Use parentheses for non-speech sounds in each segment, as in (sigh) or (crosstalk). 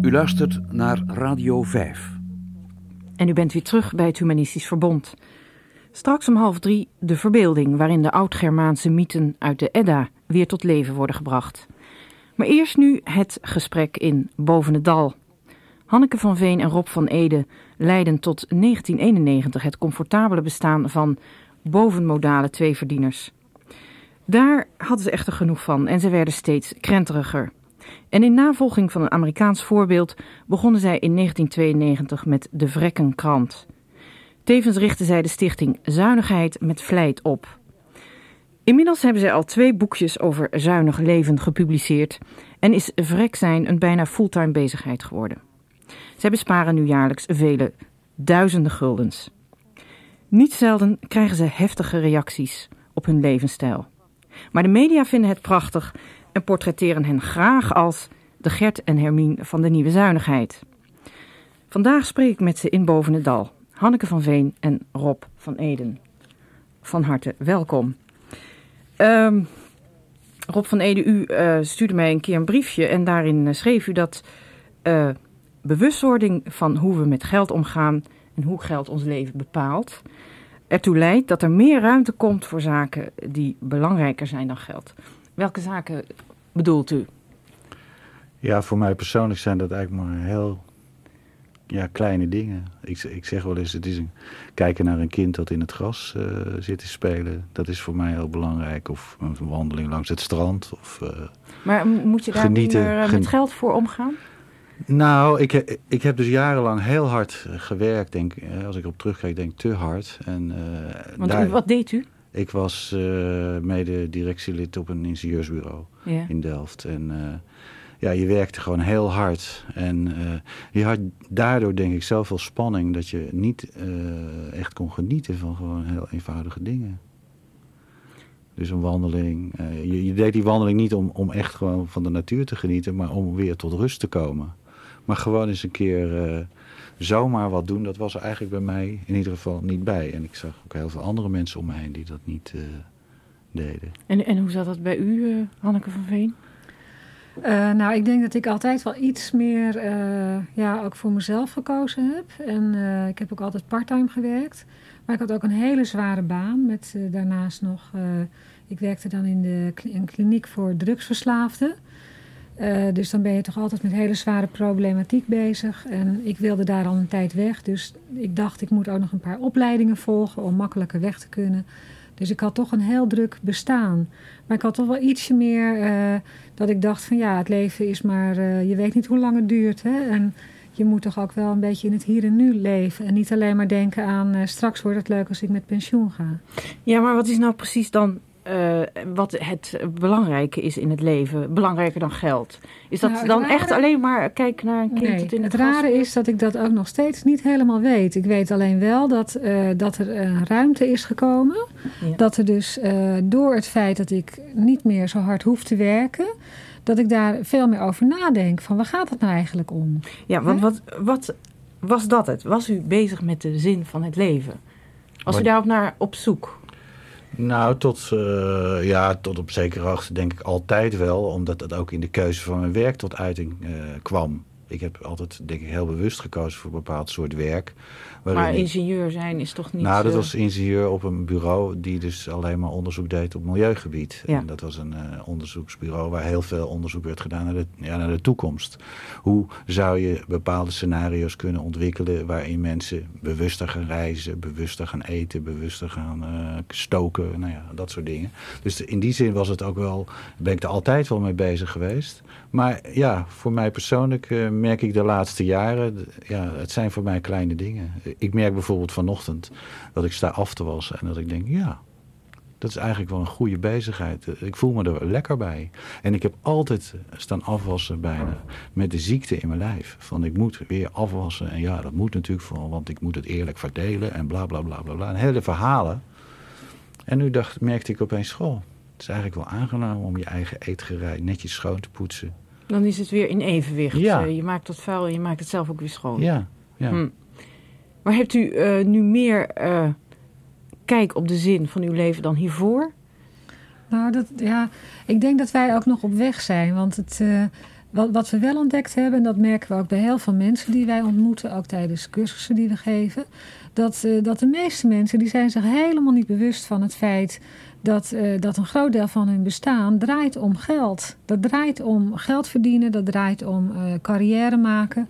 U luistert naar Radio 5. En u bent weer terug bij het Humanistisch Verbond. Straks om half drie de verbeelding waarin de oud-Germaanse mythen uit de Edda weer tot leven worden gebracht. Maar eerst nu het gesprek in Boven het Dal. Hanneke van Veen en Rob van Ede leiden tot 1991 het comfortabele bestaan van bovenmodale tweeverdieners. Daar hadden ze echter genoeg van en ze werden steeds krenteriger. En in navolging van een Amerikaans voorbeeld begonnen zij in 1992 met de Vrekkenkrant. Tevens richtten zij de stichting Zuinigheid met Vlijt op. Inmiddels hebben zij al twee boekjes over zuinig leven gepubliceerd en is vrek zijn een bijna fulltime bezigheid geworden. Zij besparen nu jaarlijks vele duizenden guldens. Niet zelden krijgen ze heftige reacties op hun levensstijl. Maar de media vinden het prachtig en portretteren hen graag als de Gert en Hermien van de nieuwe zuinigheid. Vandaag spreek ik met ze in Boven Dal, Hanneke van Veen en Rob van Eden. Van harte welkom. Um, Rob van Eden, u uh, stuurde mij een keer een briefje en daarin uh, schreef u dat uh, bewustwording van hoe we met geld omgaan en hoe geld ons leven bepaalt, ertoe leidt dat er meer ruimte komt voor zaken die belangrijker zijn dan geld. Welke zaken bedoelt u? Ja, voor mij persoonlijk zijn dat eigenlijk maar heel ja, kleine dingen. Ik, ik zeg wel eens, het is een, kijken naar een kind dat in het gras uh, zit te spelen. Dat is voor mij heel belangrijk. Of een wandeling langs het strand. Of, uh, maar moet je daar genieten, meer, uh, met geld voor omgaan? Nou, ik, ik heb dus jarenlang heel hard gewerkt. Denk, als ik op terugkijk, denk te hard. En, Want daar, wat deed u? Ik was uh, mede directielid op een ingenieursbureau ja. in Delft. En uh, ja, je werkte gewoon heel hard. En uh, je had daardoor denk ik zoveel spanning dat je niet echt kon genieten van gewoon heel eenvoudige dingen. Dus een wandeling. Je, je, deed die wandeling niet om, om echt gewoon van de natuur te genieten, maar om weer tot rust te komen. Maar gewoon eens een keer zomaar wat doen, dat was er eigenlijk bij mij in ieder geval niet bij. En ik zag ook heel veel andere mensen om me heen die dat niet uh, deden. En, en hoe zat dat bij u, uh, Hanneke van Veen? Uh, nou, ik denk dat ik altijd wel iets meer, ja, ook voor mezelf gekozen heb. En ik heb ook altijd parttime gewerkt. Maar ik had ook een hele zware baan met daarnaast nog... ik werkte dan in de in kliniek voor drugsverslaafden. Uh, dus dan ben je toch altijd met hele zware problematiek bezig. En ik wilde daar al een tijd weg. Dus ik dacht, ik moet ook nog een paar opleidingen volgen om makkelijker weg te kunnen. Dus ik had toch een heel druk bestaan. Maar ik had toch wel ietsje meer uh, dat ik dacht van ja, het leven is maar... Uh, je weet niet hoe lang het duurt. Hè? En je moet toch ook wel een beetje in het hier en nu leven. En niet alleen maar denken aan straks wordt het leuk als ik met pensioen ga. Ja, maar wat is nou precies dan uh, wat het belangrijke is in het leven, belangrijker dan geld. Is dat nou, dan rare... echt alleen maar kijken naar een kind nee, dat in het, het rare is dat ik dat ook nog steeds niet helemaal weet. Ik weet alleen wel dat, uh, dat er een ruimte is gekomen. Ja. Dat er dus uh, door het feit dat ik niet meer zo hard hoef te werken... dat ik daar veel meer over nadenk. Van waar gaat het nou eigenlijk om? Ja, want wat, wat was dat het? Was u bezig met de zin van het leven? Was Wat- u daarop naar op zoek? Nou, tot, eh, ja, tot op zekere hoogte denk ik altijd wel. Omdat dat ook in de keuze van mijn werk tot uiting eh, kwam. Ik heb altijd denk ik heel bewust gekozen voor een bepaald soort werk. Maar ingenieur zijn is toch niet... Nou, dat eh, was ingenieur op een bureau die dus alleen maar onderzoek deed op milieugebied. Ja. En dat was een eh, onderzoeksbureau waar heel veel onderzoek werd gedaan naar de, ja, naar de toekomst. Hoe zou je bepaalde scenario's kunnen ontwikkelen waarin mensen bewuster gaan reizen, bewuster gaan eten, bewuster gaan eh, stoken, nou ja, dat soort dingen. Dus in die zin was het ook wel, ben ik er altijd wel mee bezig geweest. Maar ja, voor mij persoonlijk merk ik de laatste jaren, ja, het zijn voor mij kleine dingen. Ik merk bijvoorbeeld vanochtend dat ik sta af te wassen en dat ik denk, ja, dat is eigenlijk wel een goede bezigheid. Ik voel me er lekker bij. En ik heb altijd staan afwassen bijna met de ziekte in mijn lijf. Van ik moet weer afwassen. En ja, dat moet natuurlijk vooral, want ik moet het eerlijk verdelen en bla bla bla bla bla. En hele verhalen. En nu dacht, merkte ik opeens, goh, het is eigenlijk wel aangenaam om je eigen eetgerij netjes schoon te poetsen. Dan is het weer in evenwicht. Ja. Eh, je maakt het vuil en je maakt het zelf ook weer schoon. Ja, ja. Hm. Maar heeft u eh, nu meer eh, kijk op de zin van uw leven dan hiervoor? Nou, dat, ja, ik denk dat wij ook nog op weg zijn. Want het, eh, wat, wat we wel ontdekt hebben, en dat merken we ook bij heel veel mensen die wij ontmoeten, ook tijdens cursussen die we geven, dat, uh, dat de meeste mensen die zijn zich helemaal niet bewust van het feit dat, uh, dat een groot deel van hun bestaan draait om geld. Dat draait om geld verdienen, dat draait om uh, carrière maken,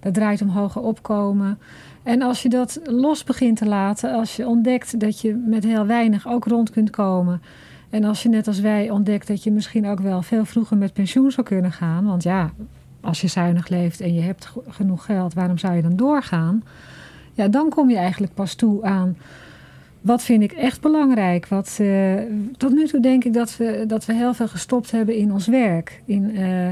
dat draait om hoger opkomen. En als je dat los begint te laten, als je ontdekt dat je met heel weinig ook rond kunt komen. En als je net als wij ontdekt dat je misschien ook wel veel vroeger met pensioen zou kunnen gaan. Want ja, als je zuinig leeft en je hebt genoeg geld, waarom zou je dan doorgaan? Ja, dan kom je eigenlijk pas toe aan wat vind ik echt belangrijk. Wat, uh, tot nu toe denk ik dat we, dat we heel veel gestopt hebben in ons werk. In, uh,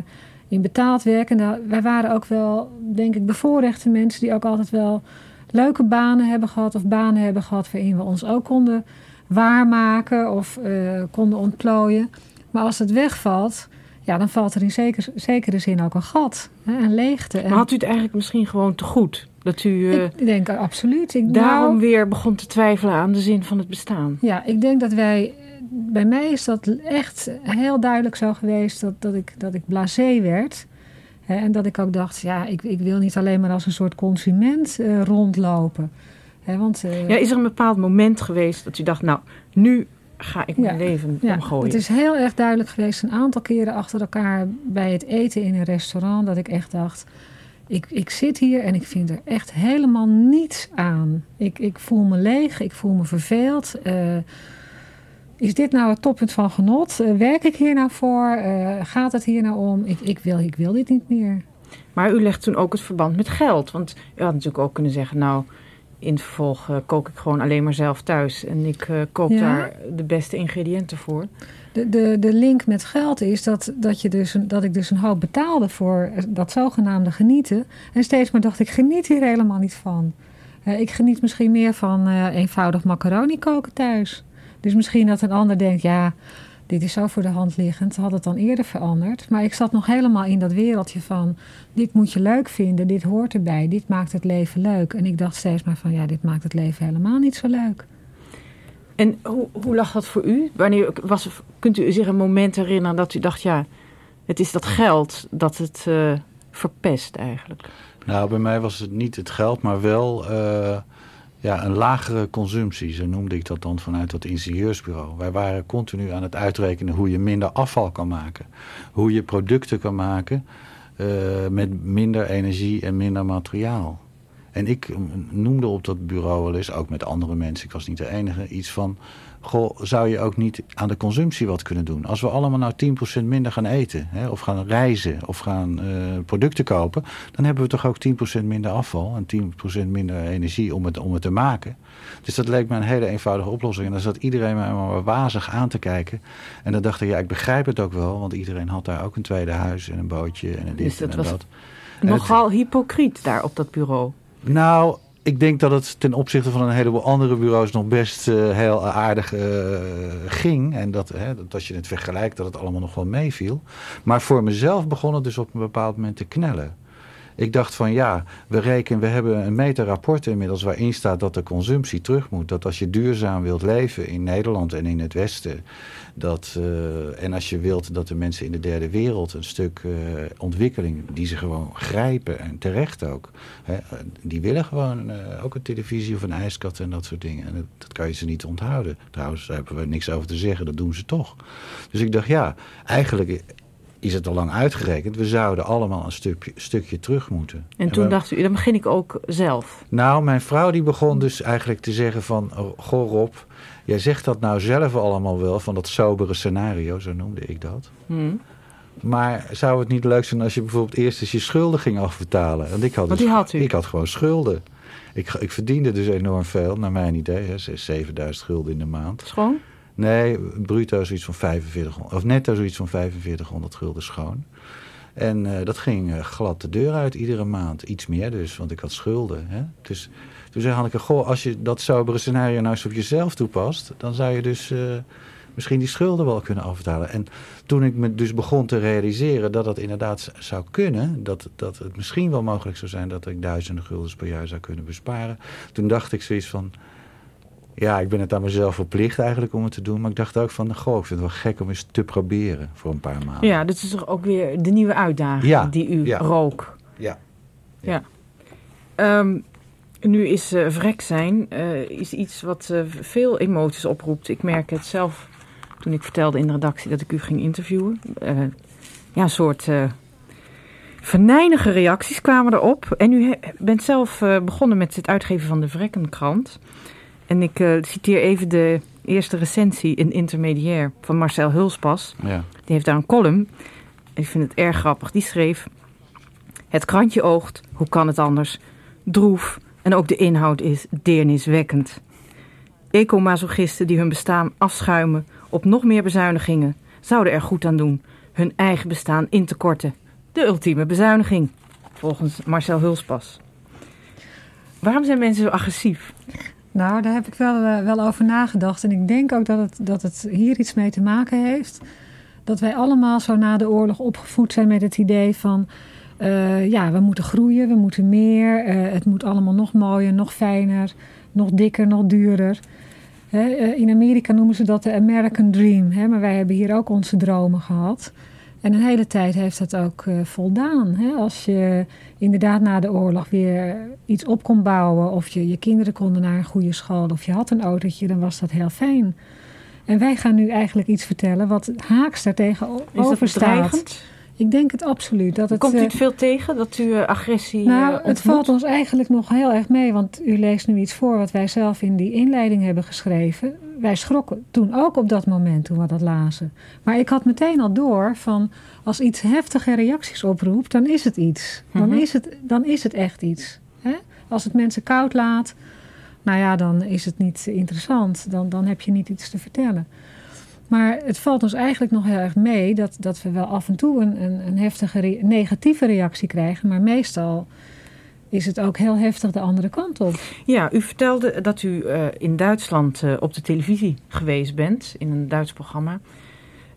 in betaald werk. En daar, wij waren ook wel, denk ik, bevoorrechte mensen die ook altijd wel leuke banen hebben gehad. Of banen hebben gehad waarin we ons ook konden waarmaken of uh, konden ontplooien. Maar als het wegvalt, ja, dan valt er in zeker, zekere zin ook een gat, hè, een leegte. Maar had u het eigenlijk misschien gewoon te goed? Dat u uh, ik denk absoluut. Ik, daarom nou, weer begon te twijfelen aan de zin van het bestaan. Ja, ik denk dat wij. Bij mij is dat echt heel duidelijk zo geweest dat, dat, ik, dat ik blasé werd. Hè, en dat ik ook dacht, ja, ik, ik wil niet alleen maar als een soort consument uh, rondlopen. Hè, want, uh, ja, is er een bepaald moment geweest dat u dacht, nou, nu ga ik mijn ja, leven ja, omgooien? Het is heel erg duidelijk geweest een aantal keren achter elkaar bij het eten in een restaurant dat ik echt dacht, ik, ik zit hier en ik vind er echt helemaal niets aan. Ik, ik voel me leeg, ik voel me verveeld. Uh, is dit nou het toppunt van genot? Uh, werk ik hier nou voor? Uh, gaat het hier nou om? Ik, ik, wil, ik wil dit niet meer. Maar u legt toen ook het verband met geld. Want u had natuurlijk ook kunnen zeggen, nou, in het vervolg uh, kook ik gewoon alleen maar zelf thuis. En ik uh, koop ja. daar de beste ingrediënten voor. De, de, de link met geld is dat, dat, je dus dat ik dus een hoop betaalde voor dat zogenaamde genieten. En steeds maar dacht ik, geniet hier helemaal niet van. Uh, ik geniet misschien meer van eenvoudig macaroni koken thuis. Dus misschien dat een ander denkt, ja, dit is zo voor de hand liggend. Had het dan eerder veranderd. Maar ik zat nog helemaal in dat wereldje van... dit moet je leuk vinden, dit hoort erbij, dit maakt het leven leuk. En ik dacht steeds maar van, ja, dit maakt het leven helemaal niet zo leuk. En hoe, hoe lag dat voor u? Wanneer was, kunt u zich een moment herinneren dat u dacht, ja, het is dat geld dat het uh, verpest eigenlijk? Nou, bij mij was het niet het geld, maar wel... Uh ja, een lagere consumptie, zo noemde ik dat dan vanuit dat ingenieursbureau. Wij waren continu aan het uitrekenen hoe je minder afval kan maken. Hoe je producten kan maken uh, met minder energie en minder materiaal. En ik noemde op dat bureau wel eens, ook met andere mensen, ik was niet de enige, iets van... Goh, zou je ook niet aan de consumptie wat kunnen doen? Als we allemaal nou 10% minder gaan eten, hè, of gaan reizen, of gaan uh, producten kopen, dan hebben we toch ook 10% minder afval en 10% minder energie om het, om het te maken. Dus dat leek me een hele eenvoudige oplossing. En dan zat iedereen mij maar wazig aan te kijken. En dan dacht ik, ja, ik begrijp het ook wel, want iedereen had daar ook een tweede huis en een bootje en een dit dus dat en was dat. Nogal het, hypocriet daar op dat bureau. Nou, ik denk dat het ten opzichte van een heleboel andere bureaus nog best uh, heel aardig uh, ging. En dat, hè, dat als je het vergelijkt, dat het allemaal nog wel meeviel. Maar voor mezelf begon het dus op een bepaald moment te knellen. Ik dacht van ja, we rekenen, we hebben een meterrapport inmiddels waarin staat dat de consumptie terug moet. Dat als je duurzaam wilt leven in Nederland en in het Westen, dat, uh, en als je wilt dat de mensen in de derde wereld een stuk uh, ontwikkeling die ze gewoon grijpen en terecht ook. Hè, die willen gewoon uh, ook een televisie of een ijskat en dat soort dingen. En dat, dat, kan je ze niet onthouden. Trouwens, daar hebben we niks over te zeggen, dat doen ze toch. Dus ik dacht ja, eigenlijk is het al lang uitgerekend. We zouden allemaal een stukje, stukje terug moeten. En toen we, dacht u, dan begin ik ook zelf. Nou, mijn vrouw die begon dus eigenlijk te zeggen van... Goh Rob, jij zegt dat nou zelf allemaal wel... van dat sobere scenario, zo noemde ik dat. Hmm. Maar zou het niet leuk zijn als je bijvoorbeeld eerst eens je schulden ging afbetalen? Want ik had, dus, die had u? ik had gewoon schulden. Ik, ik verdiende dus enorm veel, naar mijn idee. Hè, 7000 gulden in de maand. Schoon? Nee, bruto zoiets van 4500, of netto zoiets van 4500 gulden schoon. En uh, dat ging uh, glad de deur uit iedere maand. Iets meer dus, want ik had schulden. Hè? Dus toen zei Hanneke, goh, als je dat sobere scenario nou eens op jezelf toepast... dan zou je dus uh, misschien die schulden wel kunnen afbetalen. En toen ik me dus begon te realiseren dat dat inderdaad zou kunnen... dat, dat het misschien wel mogelijk zou zijn dat ik duizenden guldens per jaar zou kunnen besparen... toen dacht ik zoiets van ja, ik ben het aan mezelf verplicht eigenlijk om het te doen. Maar ik dacht ook van, goh, ik vind het wel gek om eens te proberen voor een paar maanden. Ja, dit is toch ook weer de nieuwe uitdaging Ja, die u ja. rook. Ja. Ja. Ehm, nu is eh vrek zijn eh, is iets wat eh, veel emoties oproept. Ik merk het zelf toen ik vertelde in de redactie dat ik u ging interviewen. Ja, een soort venijnige reacties kwamen erop. En u bent zelf begonnen met het uitgeven van de Vrekkenkrant. En ik eh, citeer even de eerste recensie in Intermediair van Marcel Hulspas. Ja. Die heeft daar een column. Ik vind het erg grappig. Die schreef... Het krantje oogt, hoe kan het anders? Droef en ook de inhoud is deerniswekkend. Ecomasochisten die hun bestaan afschuimen op nog meer bezuinigingen... zouden er goed aan doen hun eigen bestaan in te korten. De ultieme bezuiniging, volgens Marcel Hulspas. Waarom zijn mensen zo agressief? Nou, daar heb ik wel, eh, wel over nagedacht. En ik denk ook dat het, dat het hier iets mee te maken heeft. Dat wij allemaal zo na de oorlog opgevoed zijn met het idee van... eh, ja, we moeten groeien, we moeten meer. eh, het moet allemaal nog mooier, nog fijner, nog dikker, nog duurder. In Amerika noemen ze dat de American Dream. Hè, maar wij hebben hier ook onze dromen gehad. En een hele tijd heeft dat ook eh, voldaan. Hè? Als je inderdaad na de oorlog weer iets op kon bouwen... of je, je kinderen konden naar een goede school... of je had een autootje, dan was dat heel fijn. En wij gaan nu eigenlijk iets vertellen... wat haaks daar Is Ik denk het absoluut. Dat het, Komt u eh, het veel tegen, dat u eh, agressie nou, eh, het valt ons eigenlijk nog heel erg mee, want u leest nu iets voor wat wij zelf in die inleiding hebben geschreven. Wij schrokken toen ook op dat moment toen we dat lazen. Maar ik had meteen al door van als iets heftige reacties oproept, dan is het iets. Dan, Mhm. is, het, dan is het echt iets. Hè? Als het mensen koud laat, nou ja, dan is het niet interessant. Dan, dan heb je niet iets te vertellen. Maar het valt ons eigenlijk nog heel erg mee dat, dat we wel af en toe een, een, een heftige re- negatieve reactie krijgen. Maar meestal is het ook heel heftig de andere kant op. Ja, u vertelde dat u eh, in Duitsland eh, op de televisie geweest bent, in een Duits programma.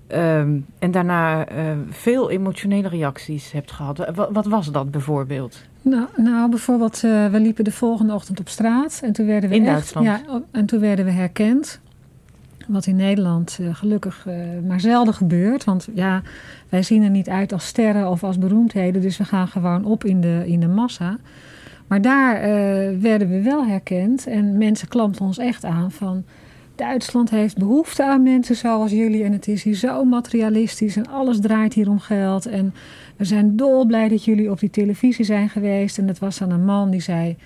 Ehm, en daarna eh, veel emotionele reacties hebt gehad. Wat, wat was dat bijvoorbeeld? Nou, nou bijvoorbeeld, we liepen de volgende ochtend op straat. En toen werden we In echt- Duitsland? Ja, en toen werden we herkend. Wat in Nederland eh, gelukkig eh, maar zelden gebeurt. Want ja, wij zien er niet uit als sterren of als beroemdheden. Dus we gaan gewoon op in de, in de massa. Maar daar eh, werden we wel herkend. En mensen klampten ons echt aan van... Duitsland heeft behoefte aan mensen zoals jullie. En het is hier zo materialistisch. En alles draait hier om geld. En we zijn dolblij dat jullie op die televisie zijn geweest. En dat was dan een man die zei...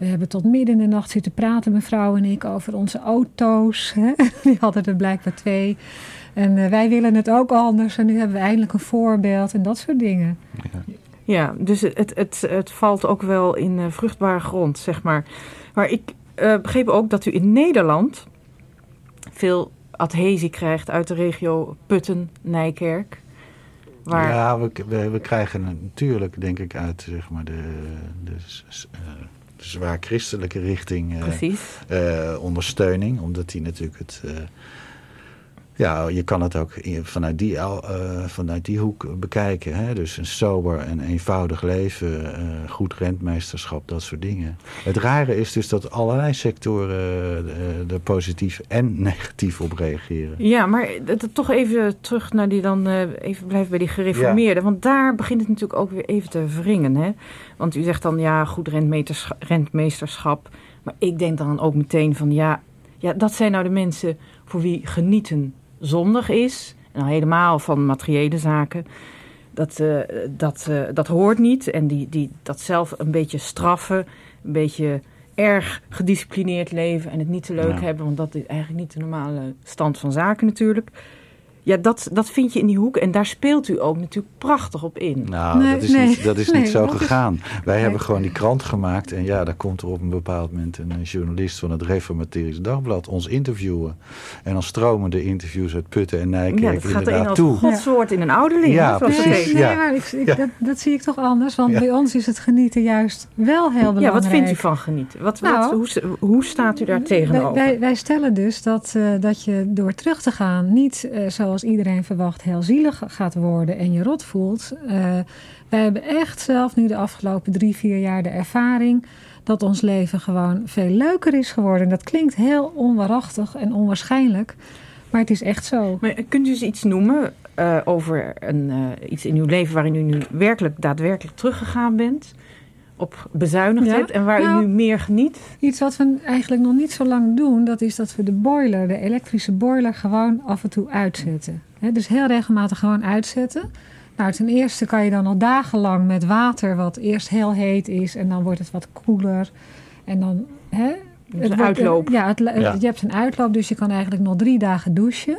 We hebben tot midden in de nacht zitten praten, mevrouw en ik, over onze auto's. Hè? (laughs) Die hadden er blijkbaar twee. En eh, wij willen het ook anders. En nu hebben we eindelijk een voorbeeld en dat soort dingen. Ja, dus het, het, het, het valt ook wel in eh, vruchtbare grond, zeg maar. Maar ik eh, begreep ook dat u in Nederland veel adhesie krijgt uit de regio Putten-Nijkerk. Waar, Ja, we, we, we krijgen natuurlijk, denk ik, uit zeg maar, de, de zwaar christelijke richting eh, eh, ondersteuning. Omdat die natuurlijk het. Ja, je kan het ook vanuit die, al- eh, vanuit die hoek bekijken. Hè? Dus een sober en eenvoudig leven, eh, goed rentmeesterschap, dat soort dingen. Het rare is dus dat allerlei sectoren eh, er positief en (laughs) negatief op reageren. Ja, maar dat- toch even terug naar die dan, even blijven bij die gereformeerden. Want daar begint het natuurlijk ook weer even te wringen. Hè? Want u zegt dan, ja, goed rentmeestersch- rentmeesterschap. Maar ik denk dan ook meteen van, ja, ja, dat zijn nou de mensen voor wie genieten zondig is. En al helemaal van materiële zaken. Dat, eh, dat, eh, dat hoort niet. En die, die, dat zelf een beetje straffen, een beetje erg gedisciplineerd leven en het niet te leuk Ja. hebben, want dat is eigenlijk niet de normale stand van zaken natuurlijk. Ja, dat, dat vind je in die hoek en daar speelt u ook natuurlijk prachtig op in. Nou, Nee, dat is, nee, niet, dat is nee, niet zo dat is- gegaan. Wij Nee. hebben gewoon die krant gemaakt. En ja, daar komt er op een bepaald moment een journalist van het Reformatorisch Dagblad ons interviewen. En dan stromen de interviews uit Putten en Nijkerk Ja, dat gaat inderdaad als toe. godswoord in een ouderling. Ja, precies, nee ja. maar ik, ik- Ja. dat, dat zie ik toch anders. Want Ja. bij ons is het genieten juist wel heel belangrijk. Ja, wat vindt u van genieten? Wat, wat, Nou, hoe, hoe staat u daar tegenover? Wij, wij, wij stellen dus dat, eh, dat je door terug te gaan niet eh, zoals iedereen verwacht, heel zielig gaat worden en je rot voelt. Uh, wij hebben echt zelf nu de afgelopen drie, vier jaar de ervaring dat ons leven gewoon veel leuker is geworden. Dat klinkt heel onwaarachtig en onwaarschijnlijk, maar het is echt zo. Maar kunt u eens iets noemen uh, over een, iets in uw leven waarin u nu werkelijk daadwerkelijk teruggegaan bent? Op bezuinigd ja? hebt en waar nou, u nu meer geniet? Iets wat we eigenlijk nog niet zo lang doen, dat is dat we de boiler, de elektrische boiler, gewoon af en toe uitzetten. He, dus heel regelmatig gewoon uitzetten. Nou, ten eerste kan je dan al dagenlang met water, wat eerst heel heet is en dan wordt het wat koeler. En dan. He, het een uitloop. Ja, het, ja, je hebt een uitloop, dus je kan eigenlijk nog drie dagen douchen.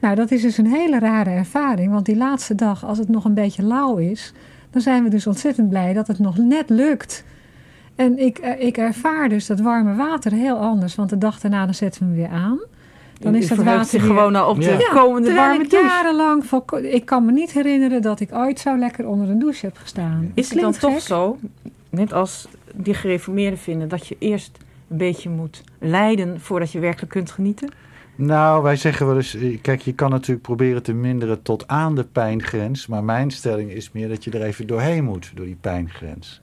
Nou, dat is dus een hele rare ervaring, want die laatste dag, als het nog een beetje lauw is, dan zijn we dus ontzettend blij dat het nog net lukt. En ik, eh, ik ervaar dus dat warme water heel anders, want de dag daarna dan zetten we hem weer aan. Dan is dat water zich gewoon al op de komende warme douche. jarenlang, ik kan me niet herinneren dat ik ooit zo lekker onder een douche heb gestaan. Is het dan toch zo, net als die gereformeerden vinden, dat je eerst een beetje moet lijden voordat je werkelijk kunt genieten? Nou, wij zeggen wel eens, eh, kijk, je kan natuurlijk proberen te minderen tot aan de pijngrens. Maar mijn stelling is meer dat je er even doorheen moet, door die pijngrens.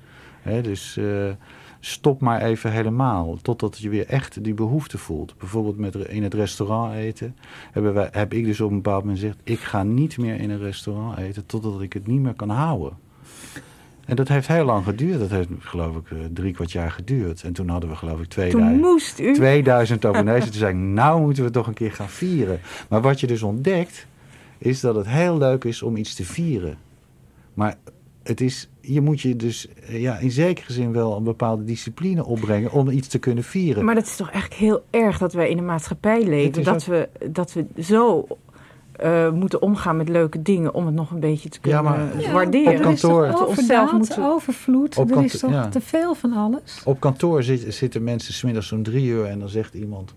dus uh, stop maar even helemaal, totdat je weer echt die behoefte voelt. Bijvoorbeeld met in het restaurant eten, hebben wij, heb ik dus op een bepaald moment gezegd... ik ga niet meer in een restaurant eten totdat ik het niet meer kan houden. En dat heeft heel lang geduurd. Dat heeft geloof ik eh, drie kwart jaar geduurd. En toen hadden we geloof ik 2000, toen moest u. 2000 abonnees. toen zei ik, nou moeten we toch een keer gaan vieren. Maar wat je dus ontdekt, is dat het heel leuk is om iets te vieren. Maar het is, je moet je dus eh, ja, in zekere zin wel een bepaalde discipline opbrengen om iets te kunnen vieren. Maar dat is toch eigenlijk heel erg dat wij in een maatschappij leven. Dat, we, dat we zo uh, moeten omgaan met leuke dingen om het nog een beetje te kunnen ja, maar, waarderen. Op kantoor. Er is onszelf moeten... overvloed, op er is toch ja. te veel van alles. Op kantoor zit, zitten mensen smiddags zo'n drie uur en dan zegt iemand...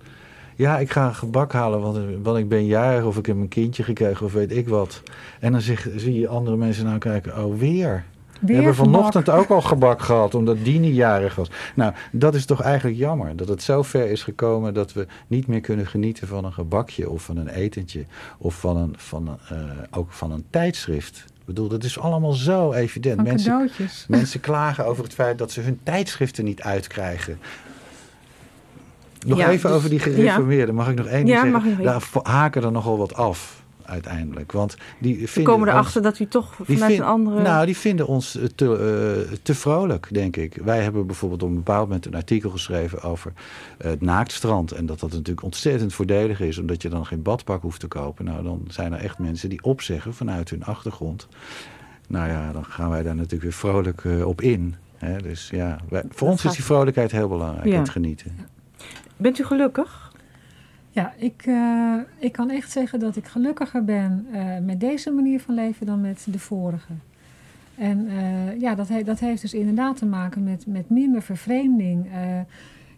Ja, ik ga een gebak halen, want, want ik ben jarig of ik heb een kindje gekregen of weet ik wat. En dan zeg, zie je andere mensen nou kijken, oh weer... We hebben vanochtend ook al gebak gehad, omdat die niet jarig was. Nou, dat is toch eigenlijk jammer. Dat het zo ver is gekomen dat we niet meer kunnen genieten van een gebakje of van een etentje. Of van een, van een, uh, ook van een tijdschrift. Ik bedoel, dat is allemaal zo evident. Van mensen, mensen klagen over het feit dat ze hun tijdschriften niet uitkrijgen. Nog even dus- over die gereformeerden. Mag ik nog één ding ja, zeggen? Daar haken er nogal wat af uiteindelijk. Want die vinden komen erachter dat u toch vanuit een andere... Nou, die vinden ons eh, te, uh, te vrolijk, denk ik. Wij hebben bijvoorbeeld op een bepaald moment een artikel geschreven over het naaktstrand. En dat dat natuurlijk ontzettend voordelig is, omdat je dan geen badpak hoeft te kopen. Nou, dan zijn er echt mensen die opzeggen vanuit hun achtergrond. Nou ja, dan gaan wij daar natuurlijk weer vrolijk uh, op in. Hè? Dus ja, wij, voor ons is die vrolijkheid heel belangrijk, ja. het genieten. Bent u gelukkig? Ja, ik, uh, ik kan echt zeggen dat ik gelukkiger ben uh, met deze manier van leven dan met de vorige. En uh, ja, dat, dat heeft dus inderdaad te maken met, met minder vervreemding.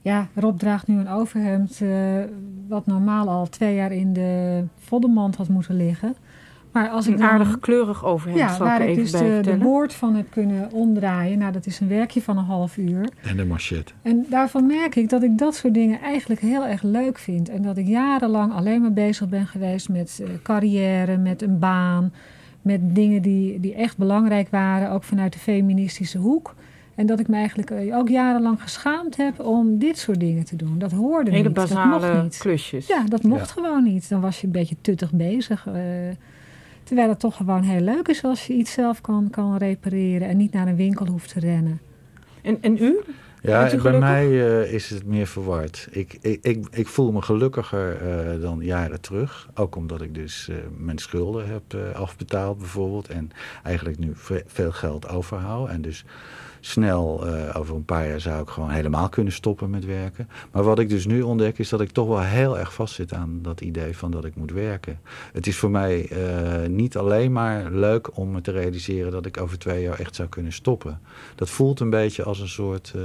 ja, Rob draagt nu een overhemd wat normaal al twee jaar in de voddenmand had moeten liggen. Maar als een ik aardig kleurig overhemd ja, waar ik, dus de, de, boord van heb kunnen omdraaien. Nou, dat is een werkje van een half uur. En de machette. En daarvan merk ik dat ik dat soort dingen eigenlijk heel erg leuk vind. En dat ik jarenlang alleen maar bezig ben geweest met uh, carrière, met een baan. Met dingen die, die echt belangrijk waren, ook vanuit de feministische hoek. En dat ik me eigenlijk eh, ook jarenlang geschaamd heb om dit soort dingen te doen. Dat hoorde Hele niet. Hele basale dat mocht niet. klusjes. Ja, dat mocht gewoon niet. Dan was je een beetje tuttig bezig. Uh, Terwijl het toch gewoon heel leuk is als je iets zelf kan, kan repareren en niet naar een winkel hoeft te rennen. En, en u? Ja, bij mij uh, is het meer verward. Ik, ik, ik, ik voel me gelukkiger uh, dan jaren terug. Ook omdat ik dus uh, mijn schulden heb afbetaald bijvoorbeeld. En eigenlijk nu veel geld overhoud. En dus snel, uh, over een paar jaar zou ik gewoon helemaal kunnen stoppen met werken. Maar wat ik dus nu ontdek is dat ik toch wel heel erg vastzit aan dat idee van dat ik moet werken. Het is voor mij uh, niet alleen maar leuk om me te realiseren dat ik over twee jaar echt zou kunnen stoppen. Dat voelt een beetje als een soort... Uh,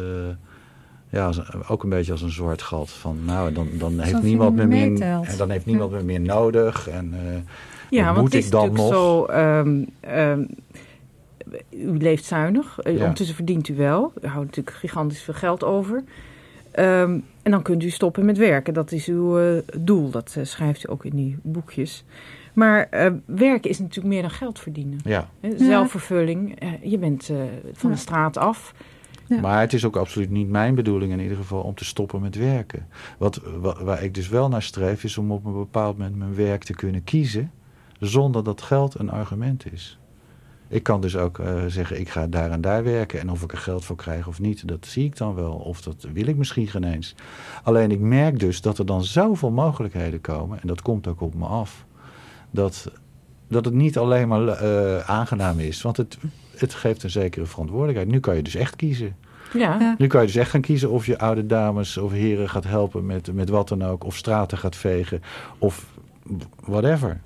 ja, ook een beetje als een zwart gat. Van nou, dan, dan heeft niemand me meer, en dan heeft niemand me meer nodig. En uh, ja, moet ik dan nog? Zo, um, um, u leeft zuinig. Ja. Ondertussen verdient u wel. U houdt natuurlijk gigantisch veel geld over. Um, en dan kunt u stoppen met werken. Dat is uw uh, doel. Dat uh, schrijft u ook in die boekjes. Maar uh, werken is natuurlijk meer dan geld verdienen. Ja. Zelfvervulling. Uh, je bent uh, van ja. de straat af. Ja. Maar het is ook absoluut niet mijn bedoeling in ieder geval om te stoppen met werken. Wat, waar ik dus wel naar streef is om op een bepaald moment mijn werk te kunnen kiezen zonder dat geld een argument is. Ik kan dus ook uh, zeggen, ik ga daar en daar werken. En of ik er geld voor krijg of niet, dat zie ik dan wel. Of dat wil ik misschien geen eens. Alleen ik merk dus dat er dan zoveel mogelijkheden komen. En dat komt ook op me af. Dat, dat het niet alleen maar uh, aangenaam is. Want het, het geeft een zekere verantwoordelijkheid. Nu kan je dus echt kiezen. Ja. Nu kan je dus echt gaan kiezen of je oude dames of heren gaat helpen met, met wat dan ook. Of straten gaat vegen. Of whatever.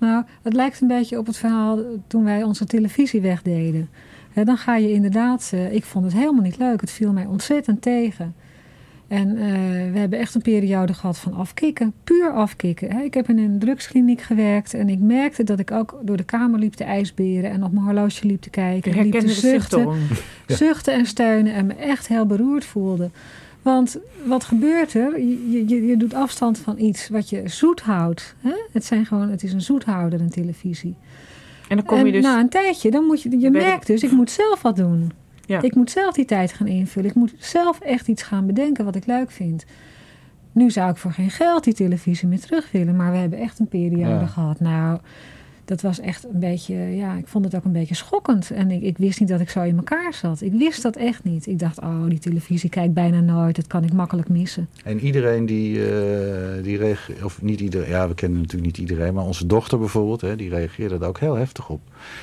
Nou, het lijkt een beetje op het verhaal toen wij onze televisie wegdeden. He, dan ga je inderdaad, uh, ik vond het helemaal niet leuk. Het viel mij ontzettend tegen. En uh, we hebben echt een periode gehad van afkicken, puur afkicken. He, ik heb in een drugskliniek gewerkt en ik merkte dat ik ook door de kamer liep te ijsberen en op mijn horloge liep te kijken. Je liep te zuchten, zuchten en steunen en me echt heel beroerd voelde. Want wat gebeurt er? Je, je, je doet afstand van iets wat je zoet houdt. Hè? Het, zijn gewoon, het is een zoethouder, een televisie. En dan kom je dus... na een tijdje, dan moet je, je merkt dus, ik moet zelf wat doen. Ja. Ik moet zelf die tijd gaan invullen. Ik moet zelf echt iets gaan bedenken wat ik leuk vind. Nu zou ik voor geen geld die televisie meer terug willen. Maar we hebben echt een periode Ja. gehad. Nou, dat was echt een beetje, ja, ik vond het ook een beetje schokkend. En ik, ik wist niet dat ik zo in elkaar zat. Ik wist dat echt niet. Ik dacht, oh, die televisie kijk ik bijna nooit. Dat kan ik makkelijk missen. En iedereen die, eh, die reageert, of niet iedereen, ja, we kennen natuurlijk niet iedereen, maar onze dochter bijvoorbeeld, hè, die reageerde daar ook heel heftig op.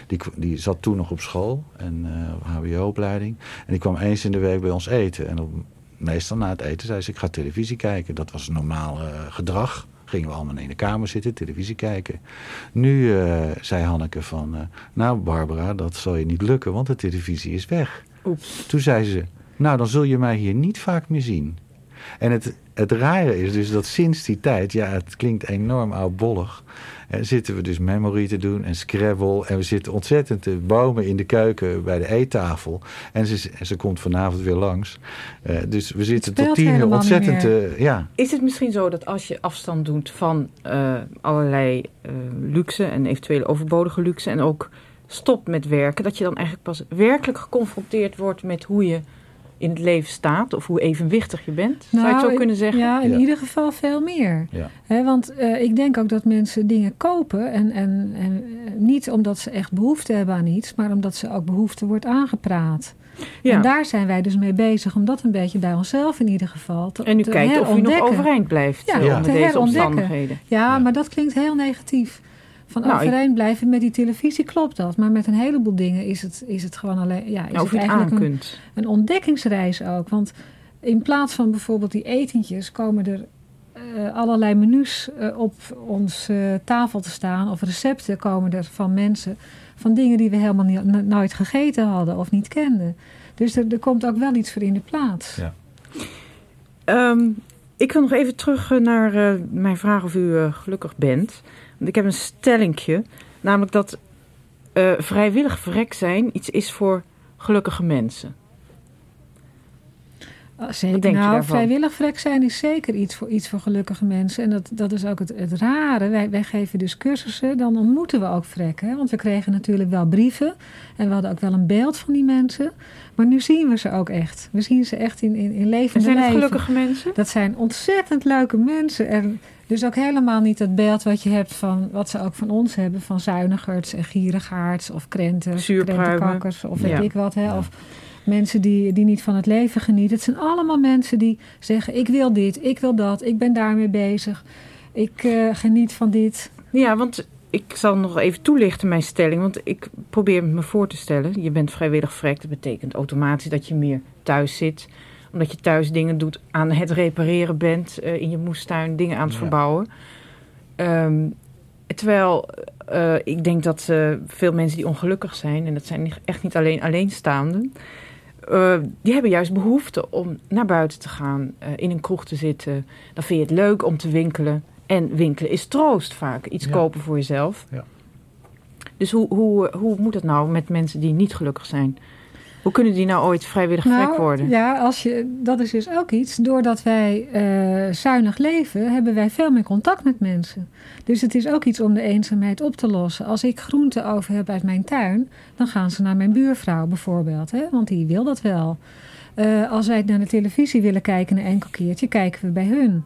Die, die zat toen nog op school, en uh, op HBO-opleiding. En die kwam eens in de week bij ons eten. En meestal na het eten zei ze, ik ga televisie kijken. Dat was normaal uh, gedrag. Gingen we allemaal in de kamer zitten, televisie kijken. Nu uh, zei Hanneke van, uh, nou Barbara, dat zal je niet lukken, want de televisie is weg. Oeps. Toen zei ze, nou dan zul je mij hier niet vaak meer zien. En het, het rare is dus dat sinds die tijd, ja het klinkt enorm oudbollig, eh, zitten we dus memory te doen en Scrabble. En we zitten ontzettend te bomen in de keuken bij de eettafel. En ze, ze komt vanavond weer langs. Uh, dus we zitten tot tien uur ontzettend... Uh, ja. Is het misschien zo dat als je afstand doet van uh, allerlei luxe en eventuele overbodige luxe... en ook stopt met werken, dat je dan eigenlijk pas werkelijk geconfronteerd wordt met hoe je in het leven staat of hoe evenwichtig je bent? Nou, Zou je het zo ik, kunnen zeggen? Ja, in ja. ieder geval veel meer. Ja. He, want uh, ik denk ook dat mensen dingen kopen en, en, en uh, niet omdat ze echt behoefte hebben aan iets, maar omdat ze ook behoefte wordt aangepraat. Ja. En daar zijn wij dus mee bezig om dat een beetje bij onszelf in ieder geval te En u te kijkt of u nog overeind blijft ja, onder te deze omstandigheden. Ja, Ja. maar dat klinkt heel negatief. Van Nou, overeind blijven met die televisie klopt dat. Maar met een heleboel dingen is het, is het gewoon alleen... Ja, is Nou, het aan eigenlijk een, kunt. een ontdekkingsreis ook. Want in plaats van bijvoorbeeld die etentjes komen er uh, allerlei menus uh, op onze uh, tafel te staan. Of recepten komen er van mensen. Van dingen die we helemaal niet, nooit gegeten hadden of niet kenden. Dus er, er komt ook wel iets voor in de plaats. Ja. Um, ik wil nog even terug naar uh, mijn vraag of u uh, gelukkig bent. Ik heb een stellingje. Namelijk dat uh, vrijwillig vrek zijn iets is voor gelukkige mensen. Oh, zeker. nou, vrijwillig vrek zijn is zeker iets voor, iets voor gelukkige mensen. En dat, dat is ook het, het rare. Wij, wij geven dus cursussen, dan ontmoeten we ook vrekken. Want we kregen natuurlijk wel brieven. En we hadden ook wel een beeld van die mensen. Maar nu zien we ze ook echt. We zien ze echt in, in, in levende en zijn leven. gelukkige mensen? Dat zijn ontzettend leuke mensen. En dus ook helemaal niet het beeld wat je hebt van... wat ze ook van ons hebben. Van zuinigerts en gierigaards of krenters. krentenkakkers of weet ja. ik wat. Hè, ja. Of mensen die, die niet van het leven genieten. Het zijn allemaal mensen die zeggen... ik wil dit, ik wil dat, ik ben daarmee bezig. Ik uh, geniet van dit. Ja, want ik zal nog even toelichten mijn stelling. Want ik probeer me voor te stellen. Je bent vrijwillig vrek. Dat betekent automatisch dat je meer thuis zit. Omdat je thuis dingen doet aan het repareren bent. Uh, in je moestuin dingen aan het ja. verbouwen. Um, terwijl uh, ik denk dat uh, veel mensen die ongelukkig zijn. En dat zijn echt niet alleen alleenstaanden. Uh, die hebben juist behoefte om naar buiten te gaan, uh, in een kroeg te zitten. Dan vind je het leuk om te winkelen. En winkelen is troost vaak. Iets Ja. kopen voor jezelf. Ja. Dus hoe, hoe, hoe moet het nou met mensen die niet gelukkig zijn? Hoe kunnen die nou ooit vrijwillig Nou, vrek worden? Ja, als je, dat is dus ook iets. Doordat wij eh, zuinig leven, hebben wij veel meer contact met mensen. Dus het is ook iets om de eenzaamheid op te lossen. Als ik groenten over heb uit mijn tuin, dan gaan ze naar mijn buurvrouw bijvoorbeeld. Hè? Want die wil dat wel. Eh, als wij naar de televisie willen kijken een enkel keertje, kijken we bij hun.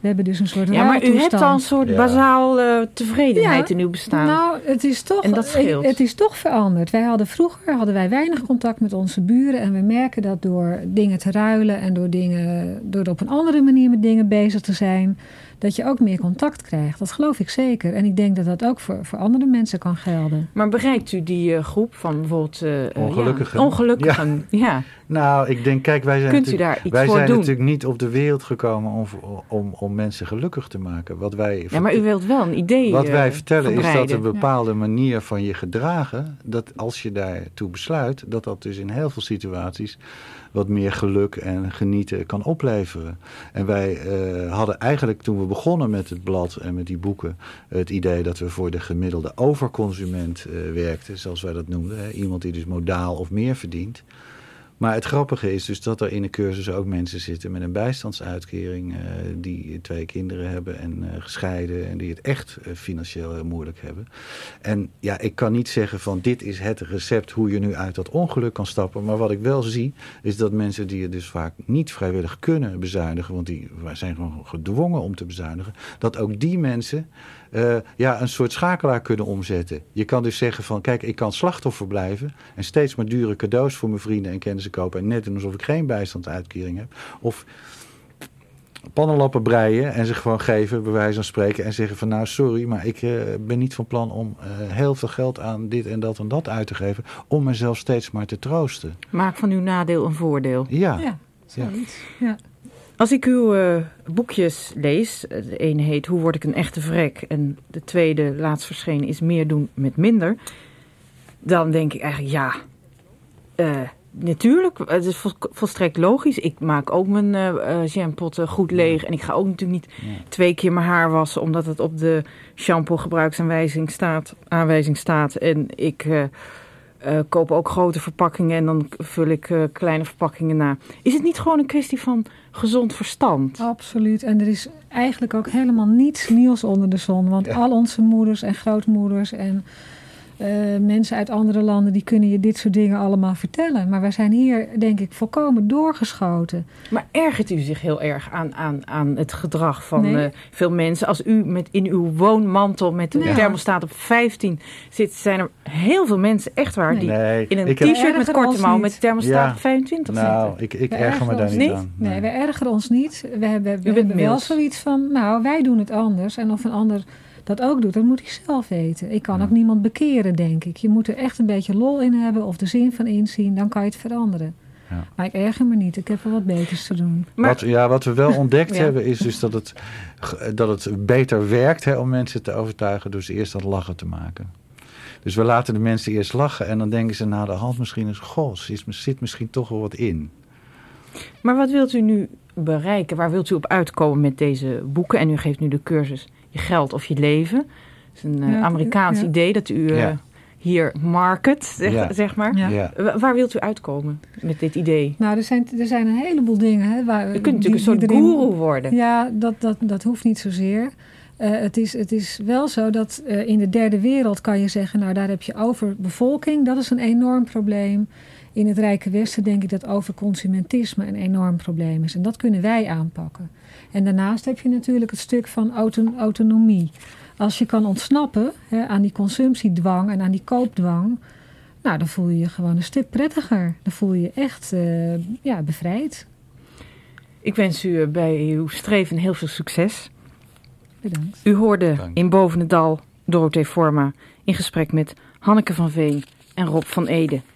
We hebben dus een soort Ja, maar u hebt al een soort Ja. bazaal eh, tevredenheid Ja, in uw bestaan. Nou, het is toch, En dat scheelt. Het is toch veranderd. Wij hadden vroeger hadden wij weinig contact met onze buren. En we merken dat door dingen te ruilen en door, dingen, door op een andere manier met dingen bezig te zijn, dat je ook meer contact krijgt. Dat geloof ik zeker. En ik denk dat dat ook voor, voor andere mensen kan gelden. Maar bereikt u die eh, groep van bijvoorbeeld... Ongelukkigen. Ja, ongelukkigen, ja. Nou, ik denk, kijk, wij zijn, Kunt natuurlijk, wij zijn doen? natuurlijk niet op de wereld gekomen om, om, om mensen gelukkig te maken. Wat wij, Ja, maar u wilt wel een idee wat eh, wij vertellen is dat een bepaalde manier van je gedragen, dat als je daartoe besluit, dat dat dus in heel veel situaties wat meer geluk en genieten kan opleveren. En wij eh, hadden eigenlijk toen we begonnen met het blad en met die boeken het idee dat we voor de gemiddelde overconsument eh, werkten, zoals wij dat noemden. Hè? Iemand die dus modaal of meer verdient. Maar het grappige is dus dat er in de cursus ook mensen zitten met een bijstandsuitkering, eh, die twee kinderen hebben en eh, gescheiden en die het echt eh, financieel heel moeilijk hebben. En ja, ik kan niet zeggen van dit is het recept hoe je nu uit dat ongeluk kan stappen. Maar wat ik wel zie, is dat mensen die het dus vaak niet vrijwillig kunnen bezuinigen, want die zijn gewoon gedwongen om te bezuinigen, dat ook die mensen eh, ja, een soort schakelaar kunnen omzetten. Je kan dus zeggen van, kijk, ik kan slachtoffer blijven en steeds maar dure cadeaus voor mijn vrienden en kennissen kopen en net doen alsof ik geen bijstandsuitkering heb. Of pannenlappen breien en ze gewoon geven, bij wijze van spreken, en zeggen van, nou sorry, maar ik eh, ben niet van plan om eh, heel veel geld aan dit en dat en dat uit te geven, om mezelf steeds maar te troosten. Maak van uw nadeel een voordeel. Ja, Ja, zoiets. Ja. Als ik uw eh, boekjes lees, eh, de ene heet Hoe word ik een echte vrek en de tweede, laatst verschenen, is Meer doen met minder. Dan denk ik eigenlijk, ja, eh, natuurlijk, het is vol- volstrekt logisch. Ik maak ook mijn jampotten goed leeg en ik ga ook natuurlijk niet twee keer mijn haar wassen omdat het op de shampoo gebruiksaanwijzing staat, aanwijzing staat. En ik eh, eh, koop ook grote verpakkingen en dan vul ik eh, kleine verpakkingen na. Is het niet gewoon een kwestie van gezond verstand? Absoluut. En er is eigenlijk ook helemaal niets nieuws onder de zon. Want Ja. al onze moeders en grootmoeders en eh, mensen uit andere landen... die kunnen je dit soort dingen allemaal vertellen. Maar wij zijn hier, denk ik, volkomen doorgeschoten. Maar ergert u zich heel erg aan, aan, aan het gedrag van Nee. eh, veel mensen? Als u met, in uw woonmantel met een Nee. thermostaat op 15 zit, zijn er heel veel mensen echt waar Nee. die nee, in een ik heb, t-shirt met korte mouw met thermostaat Ja. op 25 nou, zitten. ik, ik We erger me ergeren daar ons niet niet. aan. Nee, wij ergeren ons niet. We hebben, we hebben wel zoiets van, nou, wij doen het anders. En of een ander dat ook doet, dat moet hij zelf weten. Ik kan Ja. ook niemand bekeren, denk ik. Je moet er echt een beetje lol in hebben of de zin van inzien. Dan kan je het veranderen. Ja. Maar ik erger me niet. Ik heb wel wat beters te doen. Maar wat, ja, wat we wel ontdekt (laughs) Ja. hebben is dus dat het, dat het beter werkt hè, om mensen te overtuigen door ze eerst aan het lachen te maken. Dus we laten de mensen eerst lachen en dan denken ze na de hand misschien eens, goh, er zit misschien toch wel wat in. Maar wat wilt u nu bereiken? Waar wilt u op uitkomen met deze boeken? En u geeft nu de cursus Je geld of je leven. Het is een eh, Ja, Amerikaans ja. idee dat u eh, Ja. hier market, zeg, Ja. zeg maar. Ja. Ja. Wa- Waar wilt u uitkomen met dit idee? Nou, er zijn, er zijn een heleboel dingen. Hè, waar, U kunt die- natuurlijk een soort goeroe worden. Ja, dat, dat, dat hoeft niet zozeer. Eh, het, is, het is wel zo dat eh, in de derde wereld kan je zeggen... nou, daar heb je overbevolking. Dat is een enorm probleem. In het Rijke Westen denk ik dat overconsumentisme een enorm probleem is. En dat kunnen wij aanpakken. En daarnaast heb je natuurlijk het stuk van auto- autonomie. Als je kan ontsnappen hè, aan die consumptiedwang en aan die koopdwang... nou, dan voel je je gewoon een stuk prettiger. Dan voel je je echt eh, ja, bevrijd. Ik wens u eh, bij uw streven heel veel succes. Bedankt. U hoorde in Boven het Dal Dorothee Forma in gesprek met Hanneke van Veen en Rob van Ede.